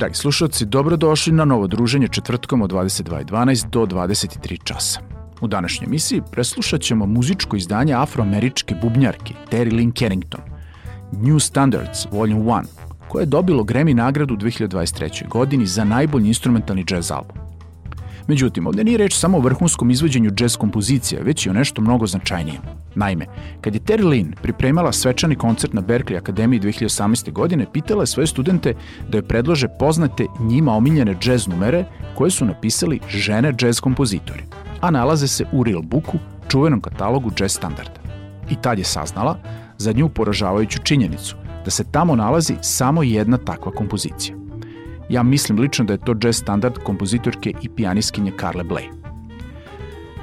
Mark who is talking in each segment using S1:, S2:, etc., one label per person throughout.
S1: Dragi slušalci, dobrodošli na novo druženje četvrtkom od 22.12 do 23 časa. U današnjoj emisiji preslušat ćemo muzičko izdanje afroameričke bubnjarke Terry Lynn Carrington. New Standards Volume 1, koje je dobilo Grammy nagradu u 2023. godini za najbolji instrumentalni jazz album. Međutim, ovde nije reč samo o vrhunskom izvođenju jazz kompozicija, već i o nešto mnogo značajnijem. Naime, kad je Terry Lynn pripremala svečani koncert na Berkeley Akademiji 2018. godine, pitala je svoje studente da joj predlože poznate njima omiljene jazz numere koje su napisali žene jazz kompozitori, a nalaze se u Real Booku, čuvenom katalogu jazz standarda. I tad je saznala za nju poražavajuću činjenicu da se tamo nalazi samo jedna takva kompozicija. Ja mislim lično da je to jazz standard kompozitorke i pijaniskinje Carle Bley.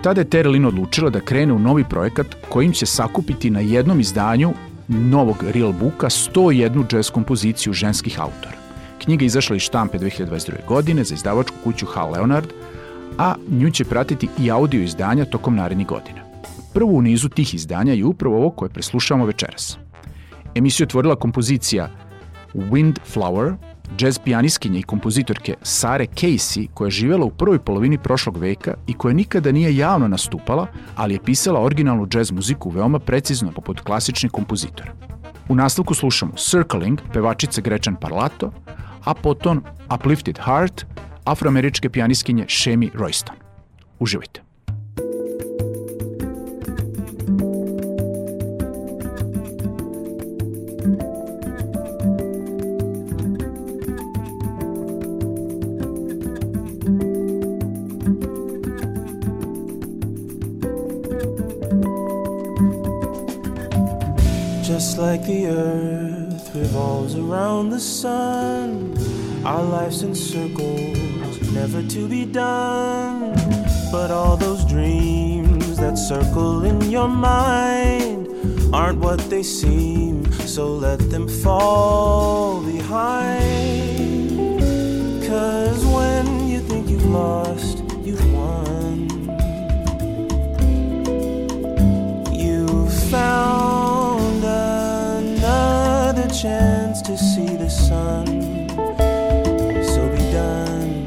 S1: Tada je Terry Lynn odlučila da krene u novi projekat kojim će sakupiti na jednom izdanju novog Real Booka 101 jazz kompoziciju ženskih autora. Knjiga izašla iz štampe 2022. godine za izdavačku kuću Hal Leonard, a nju će pratiti i audio izdanja tokom narednih godina. Prvo u nizu tih izdanja je upravo ovo koje preslušavamo večeras. Emisiju otvorila kompozicija Windflower Jazz pijaniskinje i kompozitorke Sare Casey, koja je živela u prvoj polovini prošlog veka i koja nikada nije javno nastupala, ali je pisala originalnu jazz muziku veoma precizno poput klasičnih kompozitora. U nastavku slušamo Circling, pevačice Gretchen Parlato, a potom Uplifted Heart, afroameričke pijaniskinje Shemi Royston. Uživajte.
S2: Like the earth revolves around the sun, our life's in circles, never to be done. But all those dreams that circle in your mind aren't what they seem, so let them fall behind. Cause when you think you've lost, chance to see the sun. So be done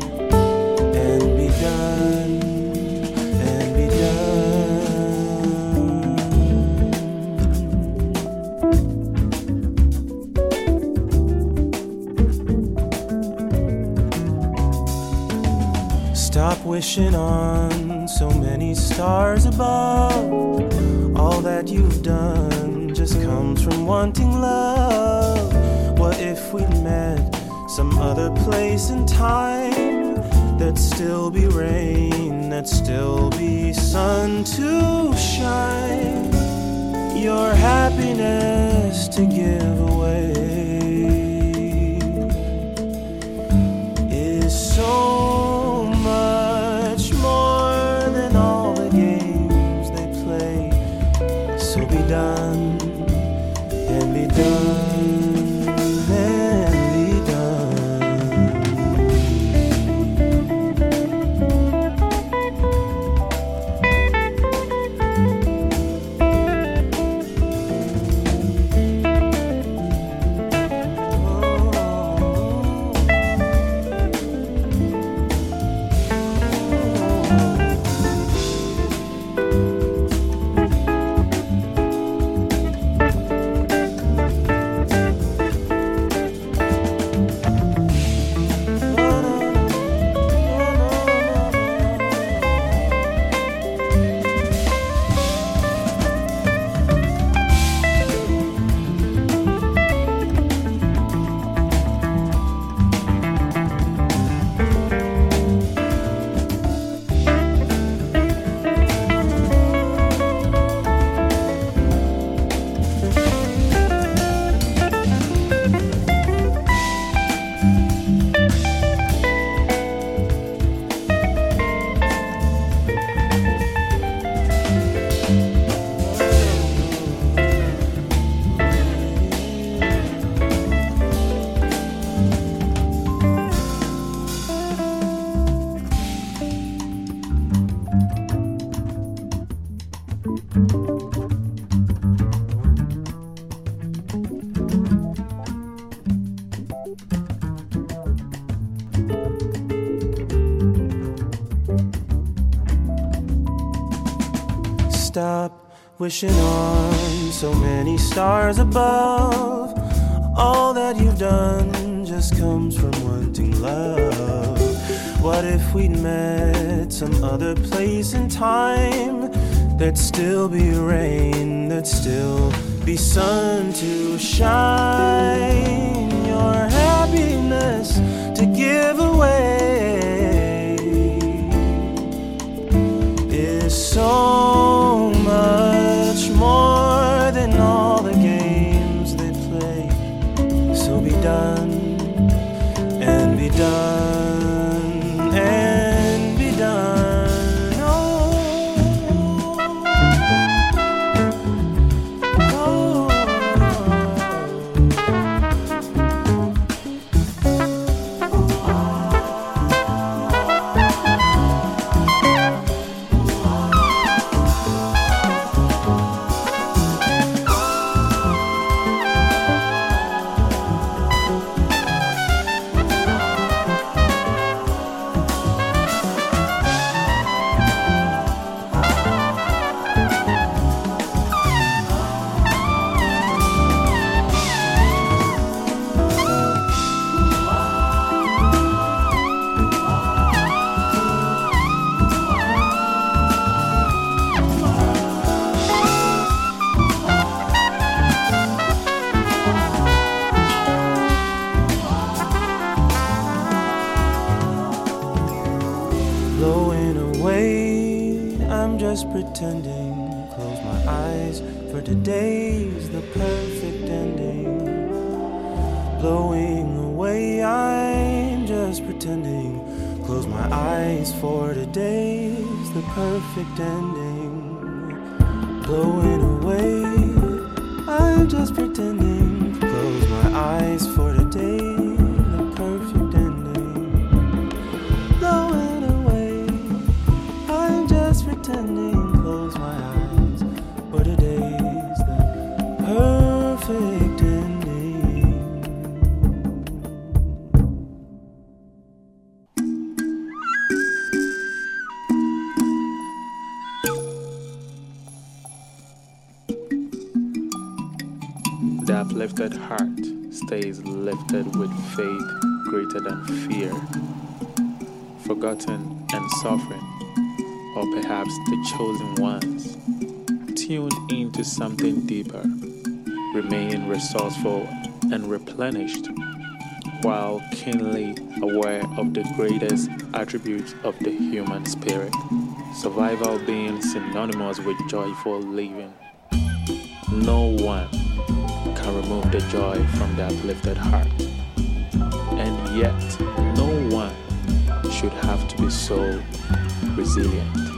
S2: and be done and be done. Stop wishing on so many stars above. All that you've done just comes from wanting love. What if we met some other place and time? There'd still be rain, there'd still be sun to shine. Your happiness to give on so many stars above. All that you've done just comes from wanting love. What if we'd met some other place and time? There'd still be rain, there'd still be sun to shine. Your happiness to give away
S3: perhaps the chosen ones, tuned into something deeper, remain resourceful and replenished, while keenly aware of the greatest attributes of the human spirit. Survival being synonymous with joyful living. No one can remove the joy from the uplifted heart. And yet, no one should have to be so resilient.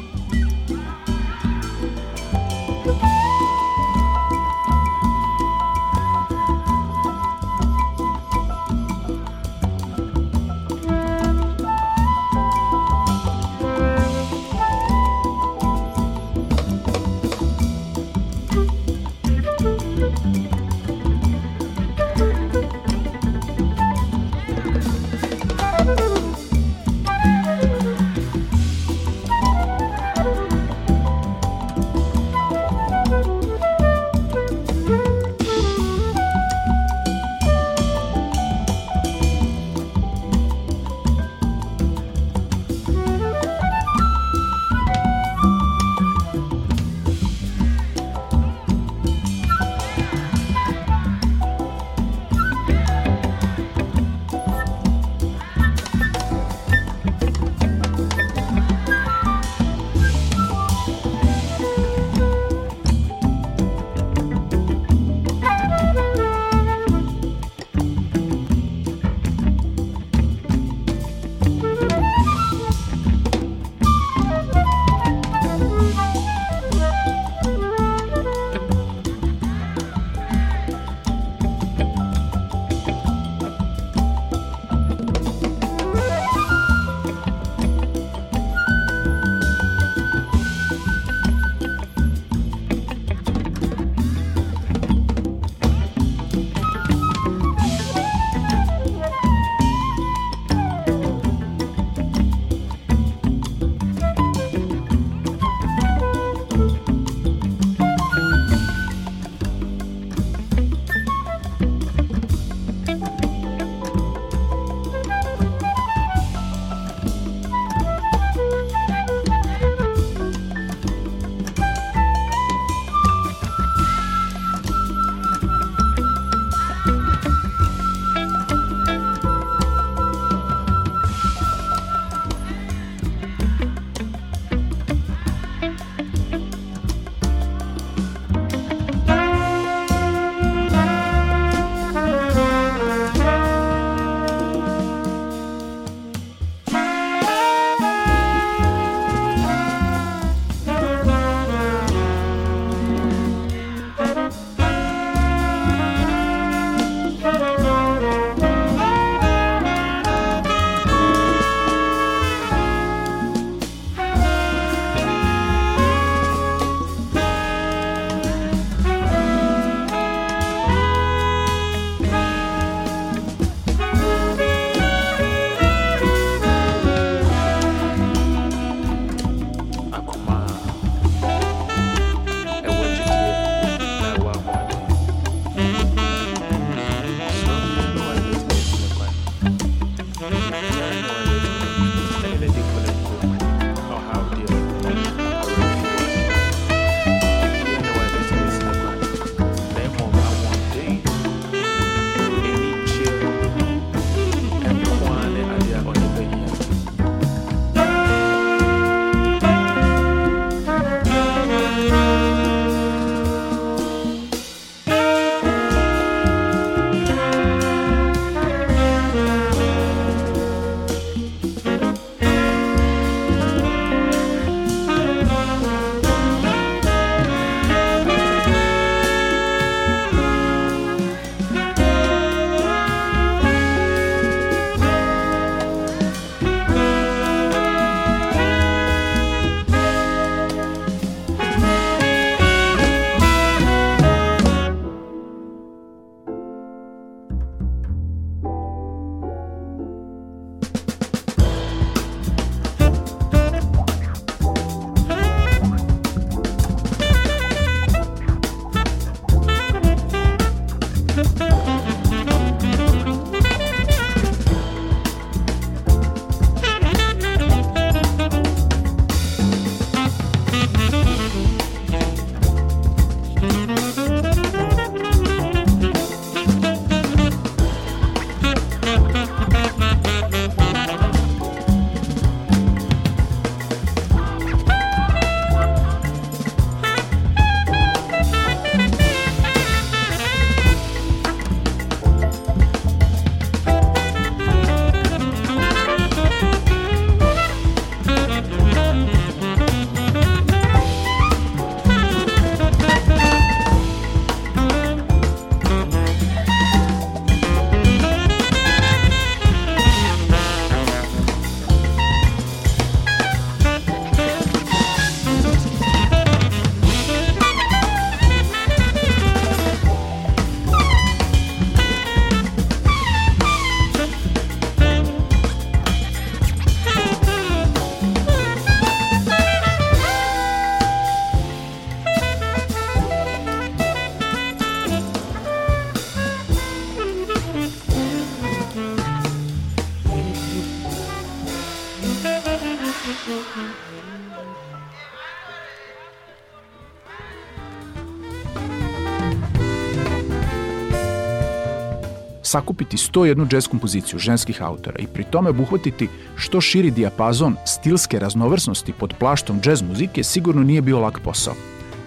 S4: Sakupiti 101 jazz kompoziciju ženskih autora i pri tome obuhvatiti što širi dijapazon stilske raznovrsnosti pod plaštom jazz muzike sigurno nije bio lak posao.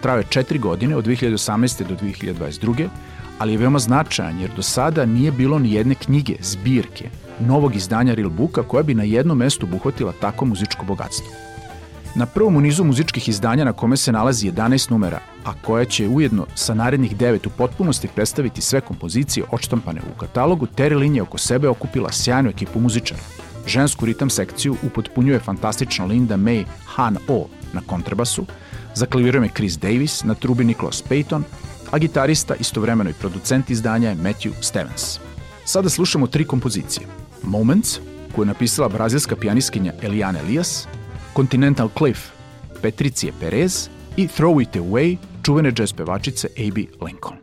S4: Trao je četiri godine od 2018. do 2022 ali je veoma značajan jer do sada nije bilo ni jedne knjige, zbirke, novog izdanja Real Booka koja bi na jednom mestu obuhvatila tako muzičko bogatstvo. Na prvom u nizu muzičkih izdanja na kome se nalazi 11 numera, a koja će ujedno sa narednih 9 u potpunosti predstaviti sve kompozicije odštampane u katalogu, Terry Lin je oko sebe okupila sjajnu ekipu muzičara. Žensku ritam sekciju upotpunjuje fantastična Linda May Han O na kontrabasu, za klavirom je Chris Davis, na trubi Nicholas Payton, a gitarista istovremeno i producent izdanja je Matthew Stevens. Sada slušamo tri kompozicije. Moments, koju je napisala brazilska pijaniskinja Eliane Elias, Continental Cliff, Petricije Perez i Throw It Away, čuvene jazz pevačice A.B. Lincoln.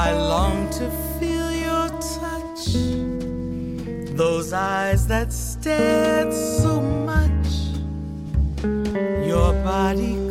S5: I long to
S6: feel your touch, those eyes that stared so much, your body.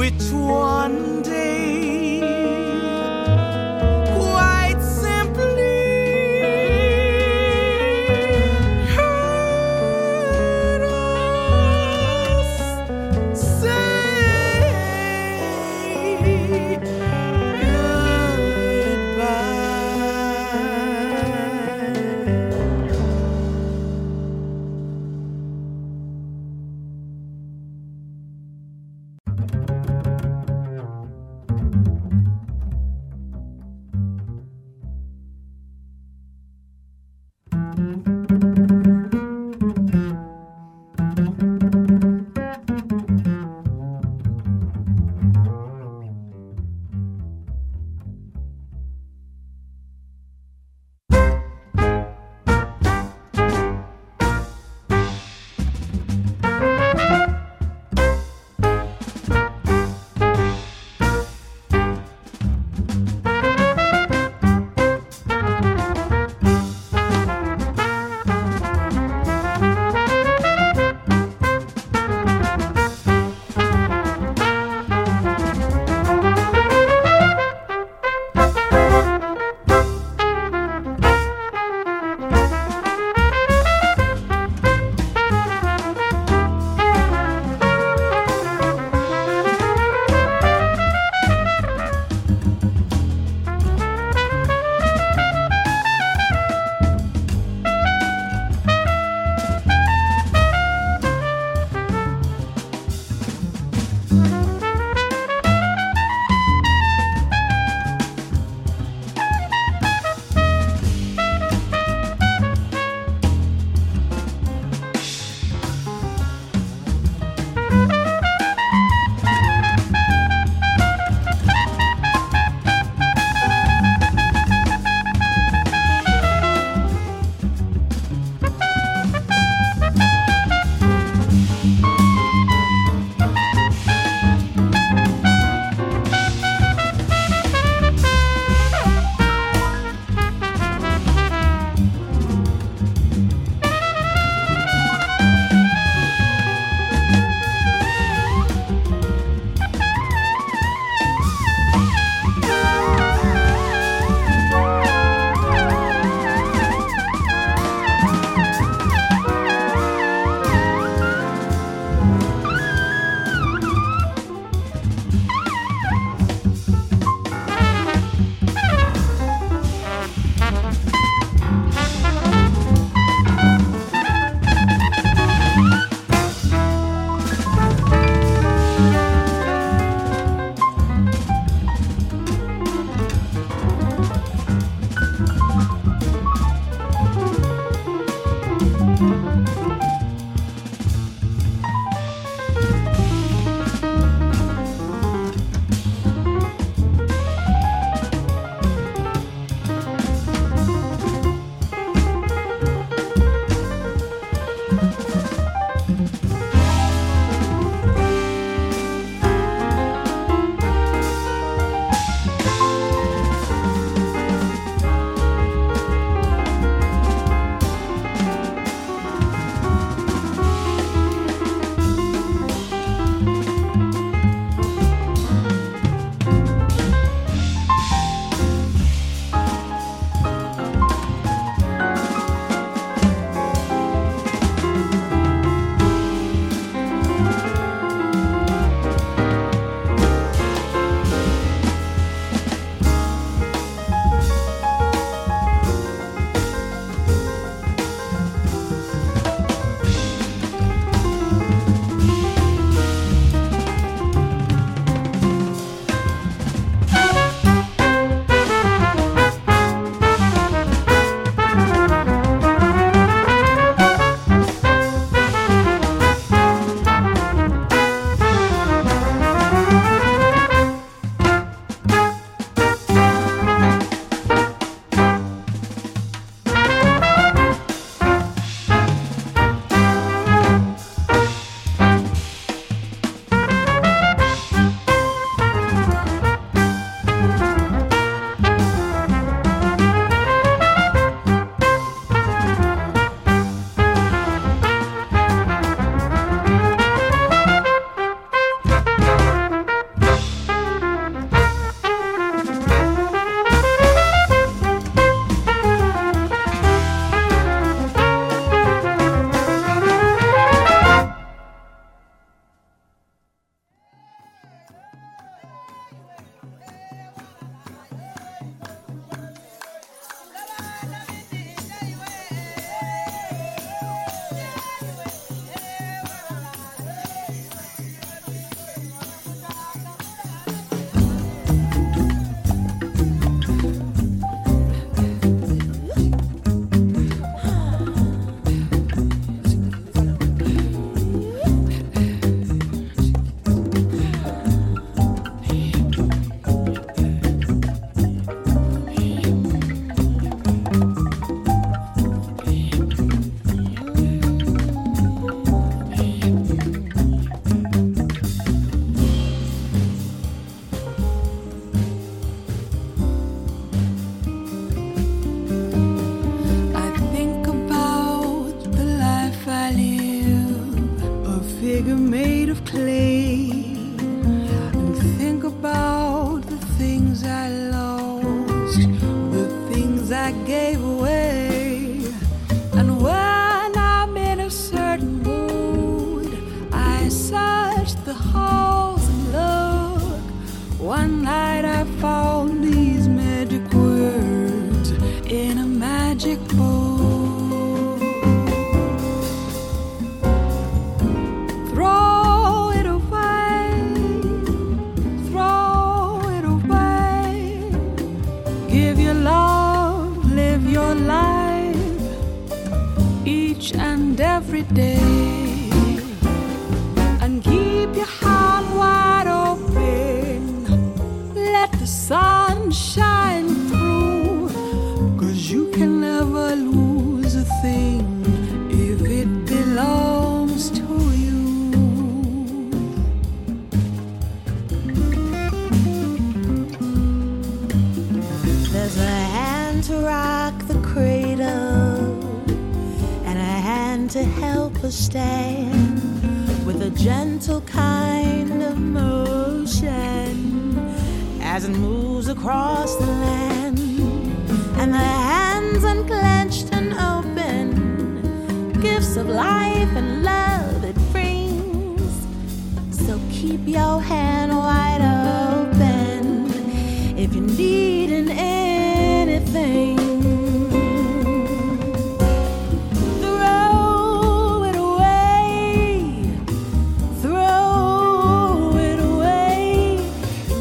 S6: Which one day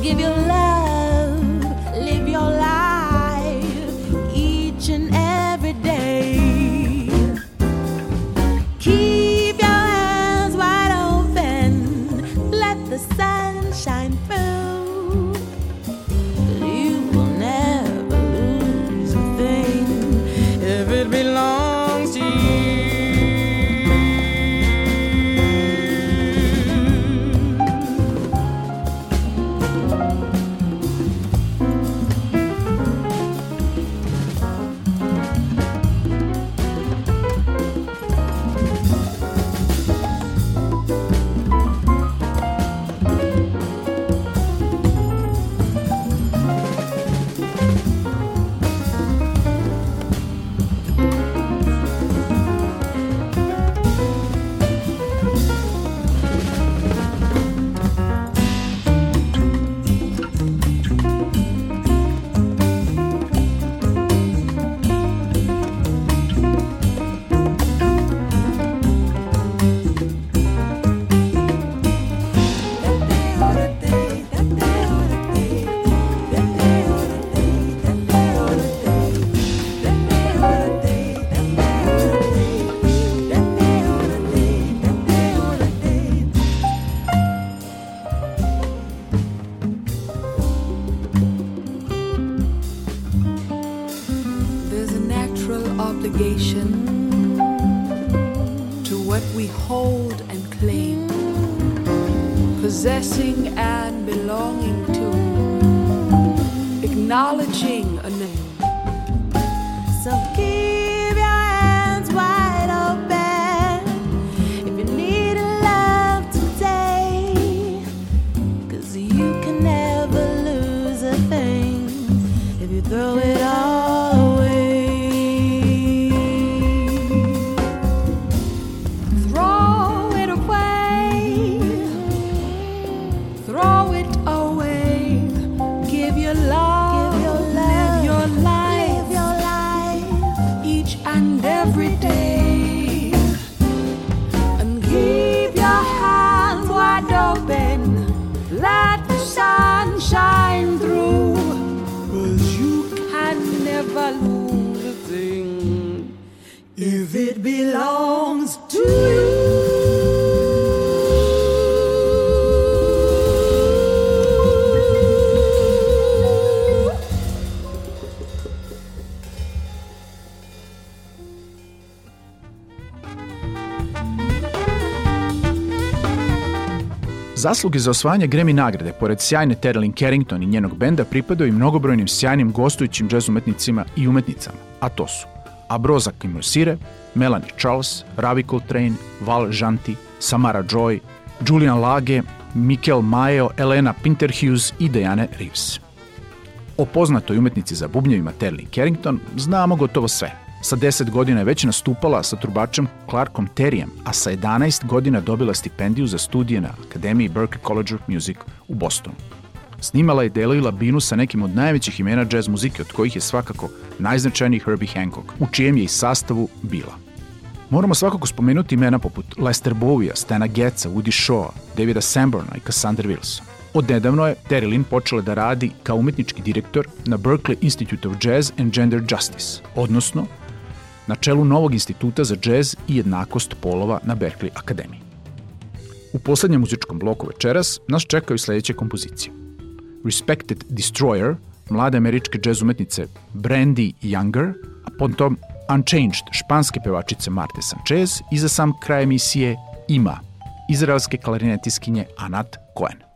S6: give your creation to
S5: what we hold and claim, possessing and belonging to, acknowledging a name.
S6: So keep.
S1: Zasluge za osvajanje Grammy nagrade, pored sjajne Terlin Carrington i njenog benda, pripadaju i mnogobrojnim sjajnim gostujućim džez umetnicima i umetnicama, a to su Abroza Kimosire, Melanie Charles, Ravi Coltrane, Val Žanti, Samara Joy, Julian Lage, Mikel Majo, Elena Pinterhughes i Dejane Reeves. O poznatoj umetnici za bubnjevima Terlin Carrington znamo gotovo sve – Sa 10 godina je već nastupala sa trubačem Clarkom Terryem, a sa 11 godina dobila stipendiju za studije na Akademiji Berklee College of Music u Bostonu. Snimala i delila binu sa nekim od najvećih imena jazz muzike, od kojih je svakako najznačajniji Herbie Hancock, u čijem je i sastavu bila. Moramo svakako spomenuti imena poput Lester Bowija, Stana Getza, Woody Shaw, Davida Sanborna i Cassandra Wilson. Od nedavno je Terry Lynn počela da radi kao umetnički direktor na Berkeley Institute of Jazz and Gender Justice, odnosno na čelu novog instituta za džez i jednakost polova na Berkeley Akademiji. U poslednjem muzičkom bloku večeras nas čekaju sledeće kompozicije. Respected Destroyer, mlade američke džez umetnice Brandy Younger, a potom Unchanged španske pevačice Marte Sanchez i za sam kraj emisije Ima, izraelske klarinetiskinje Anat Cohen.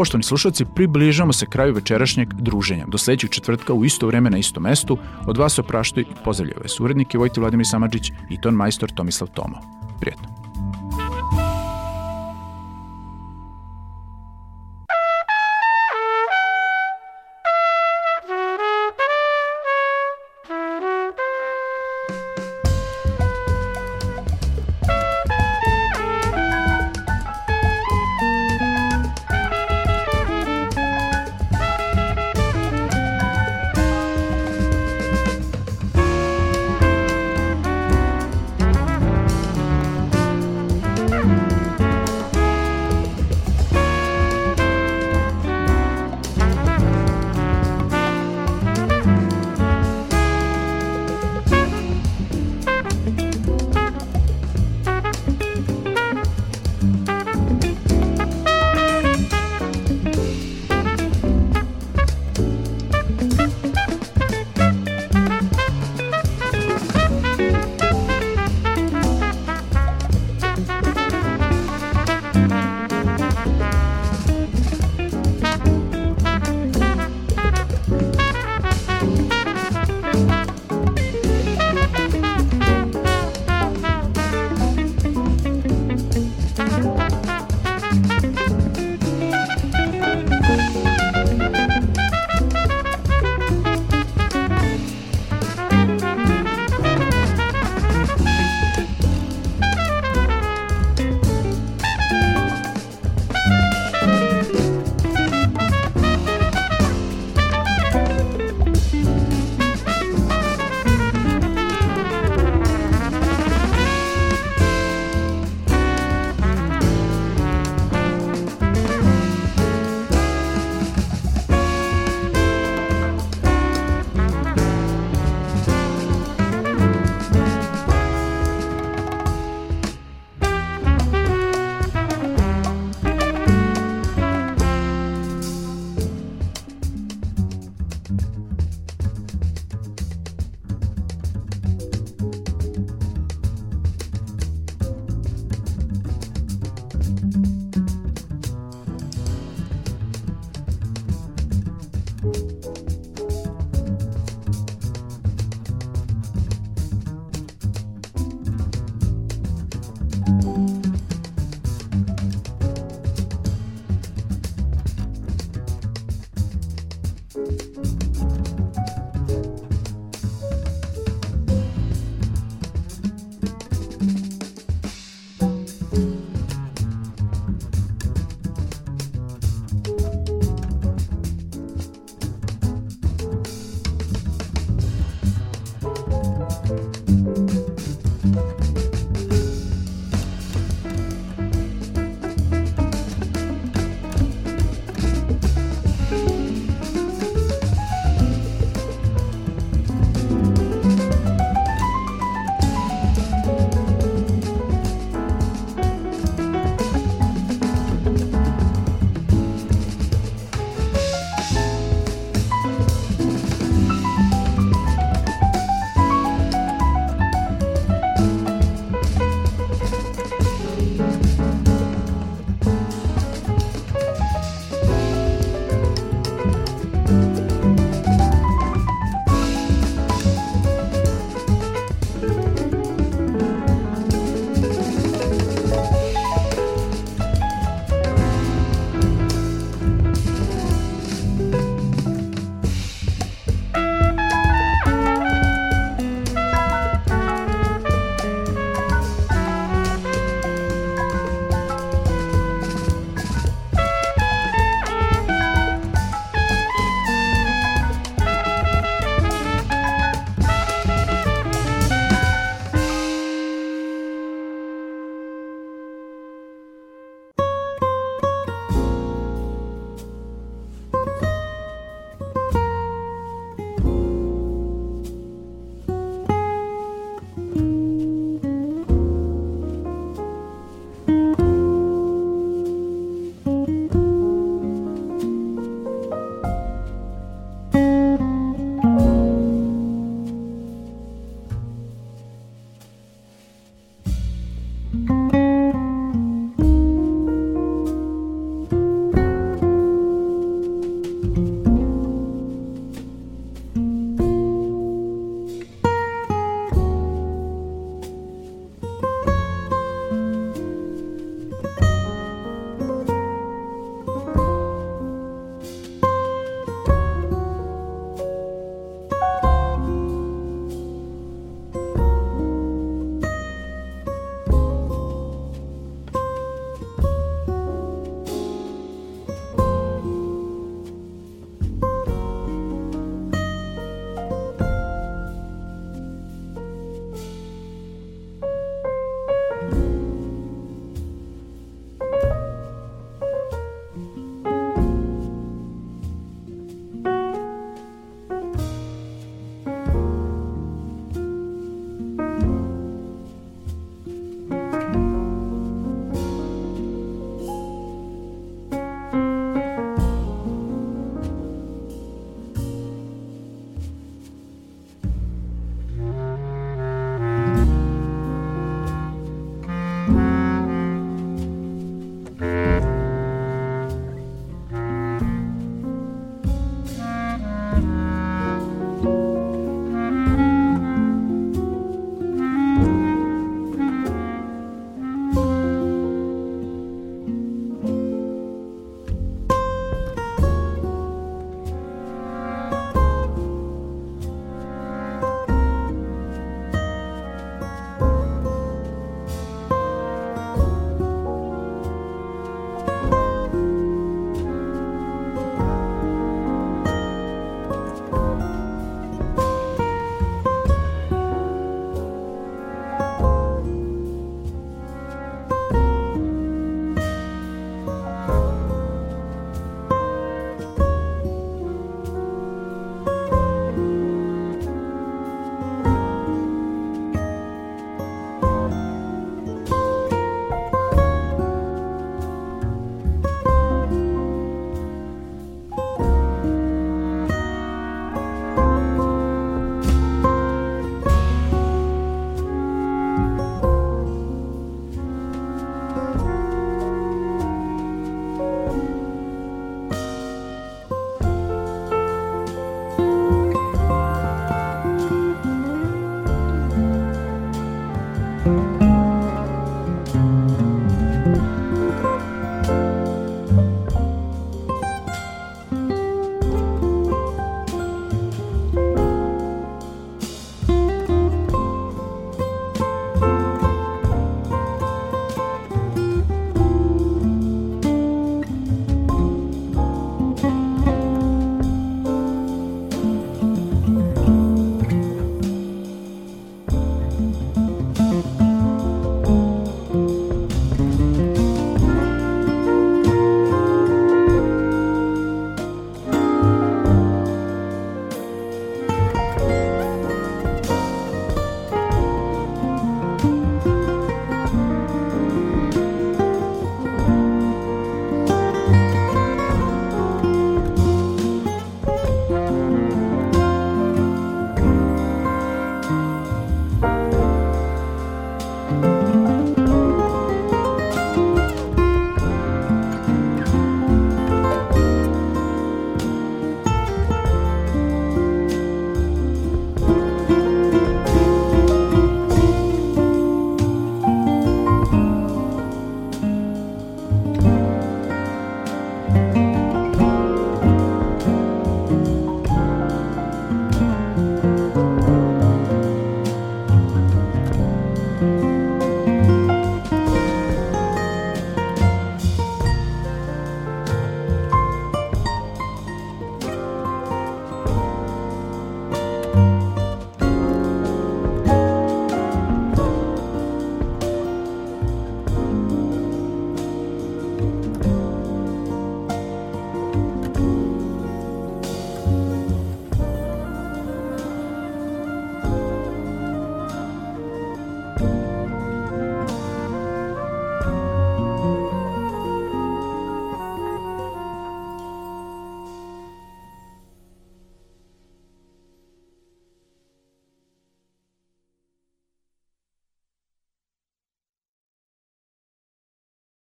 S1: Poštovani slušalci, približamo se kraju večerašnjeg druženja. Do sledećeg četvrtka u isto vreme na istom mestu od vas opraštaju i pozdravljaju vas urednike Vojti Vladimir Samadžić i ton majstor Tomislav Tomo. Prijetno.